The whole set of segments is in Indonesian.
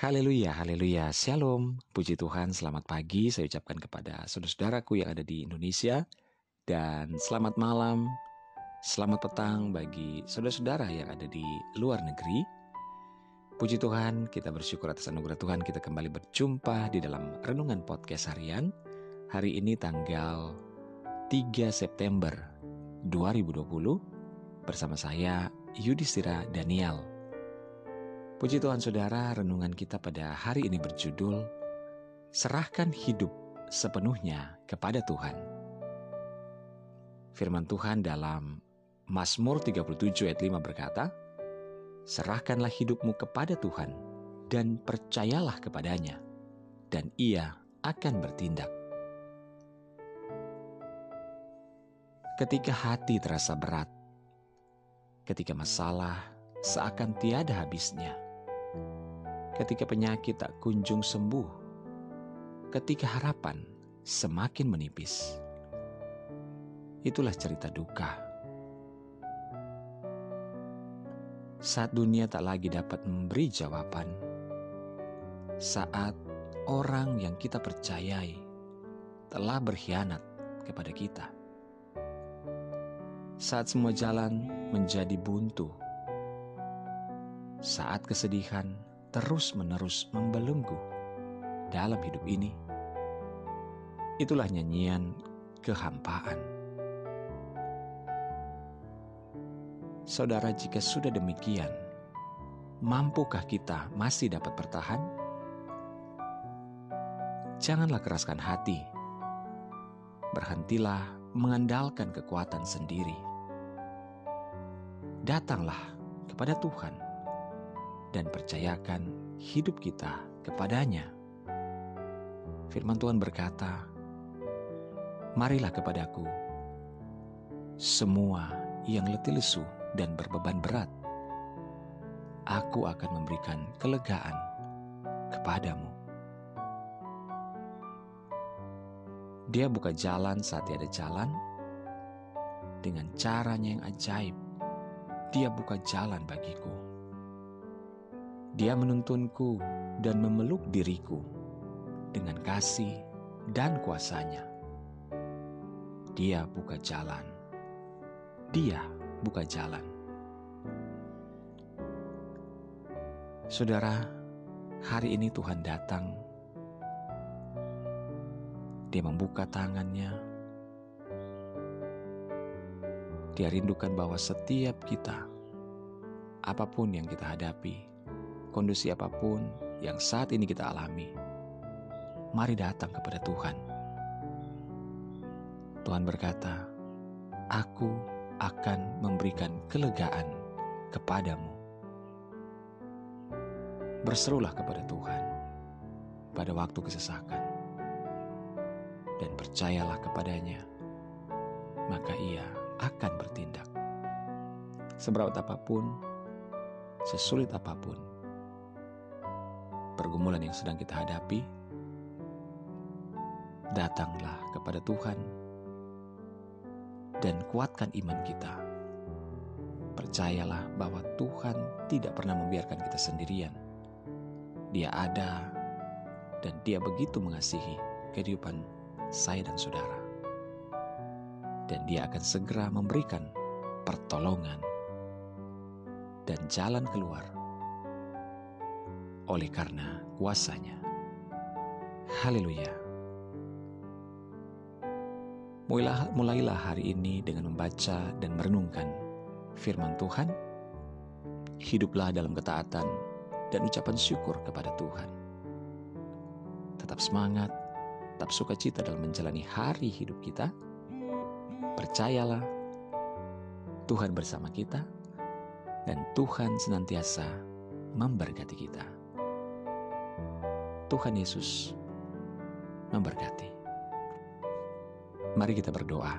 Haleluya, haleluya, shalom. Puji Tuhan, selamat pagi saya ucapkan kepada saudara-saudaraku yang ada di Indonesia. Dan selamat malam, selamat petang bagi saudara-saudara yang ada di luar negeri. Puji Tuhan, kita bersyukur atas anugerah Tuhan kita kembali berjumpa di dalam Renungan Podcast Harian. Hari ini tanggal 3 September 2020 bersama saya Yudhistira Daniel. Puji Tuhan Saudara, renungan kita pada hari ini berjudul Serahkan hidup sepenuhnya kepada Tuhan. Firman Tuhan dalam Mazmur 37 ayat 5 berkata, Serahkanlah hidupmu kepada Tuhan dan percayalah kepadanya, dan ia akan bertindak. Ketika hati terasa berat, ketika masalah seakan tiada habisnya, ketika penyakit tak kunjung sembuh, ketika harapan semakin menipis. Itulah cerita duka. Saat dunia tak lagi dapat memberi jawaban, saat orang yang kita percayai telah berkhianat kepada kita, saat semua jalan menjadi buntu, saat kesedihan terus-menerus membelenggu dalam hidup ini. Itulah nyanyian kehampaan. Saudara, jika sudah demikian, mampukah kita masih dapat bertahan? Janganlah keraskan hati. Berhentilah mengandalkan kekuatan sendiri. Datanglah kepada Tuhan dan percayakan hidup kita kepadanya. Firman Tuhan berkata, Marilah kepadaku, semua yang letih lesu dan berbeban berat, aku akan memberikan kelegaan kepadamu. Dia buka jalan saat tiada jalan, dengan caranya yang ajaib, dia buka jalan bagiku dia menuntunku dan memeluk diriku dengan kasih dan kuasanya. Dia buka jalan. Dia buka jalan. Saudara, hari ini Tuhan datang. Dia membuka tangannya. Dia rindukan bahwa setiap kita, apa pun yang kita hadapi, kondisi apa pun yang saat ini kita alami, mari datang kepada Tuhan. Tuhan berkata, "Aku akan memberikan kelegaan kepadamu." Berserulah kepada Tuhan pada waktu kesesakan, dan percayalah kepadanya, maka Ia akan bertindak. Seberat apa pun, sesulit apa pun, pergumulan yang sedang kita hadapi, datanglah kepada Tuhan dan kuatkan iman kita. Percayalah bahwa Tuhan tidak pernah membiarkan kita sendirian. Dia ada dan Dia begitu mengasihi kehidupan saya dan saudara. Dan Dia akan segera memberikan pertolongan dan jalan keluar oleh karena kuasanya. Haleluya. Mulailah, hari ini dengan membaca dan merenungkan firman Tuhan. Hiduplah dalam ketaatan dan ucapan syukur kepada Tuhan. Tetap semangat, tetap sukacita dalam menjalani hari hidup kita. Percayalah, Tuhan bersama kita, dan Tuhan senantiasa memberkati kita. Tuhan Yesus memberkati. Mari kita berdoa.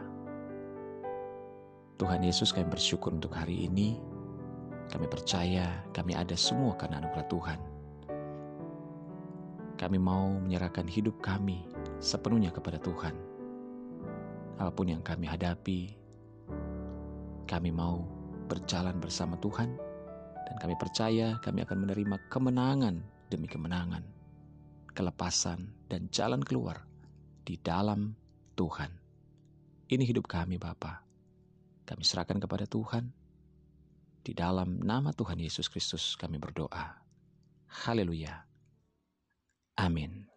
Tuhan Yesus kami bersyukur untuk hari ini. Kami percaya kami ada semua karena anugerah Tuhan. Kami mau menyerahkan hidup kami sepenuhnya kepada Tuhan. Apa pun yang kami hadapi, kami mau berjalan bersama Tuhan dan kami percaya kami akan menerima kemenangan demi kemenangan, kelepasan, dan jalan keluar di dalam Tuhan. Ini hidup kami Bapa. Kami serahkan kepada Tuhan. Di dalam nama Tuhan Yesus Kristus kami berdoa. Haleluya. Amin.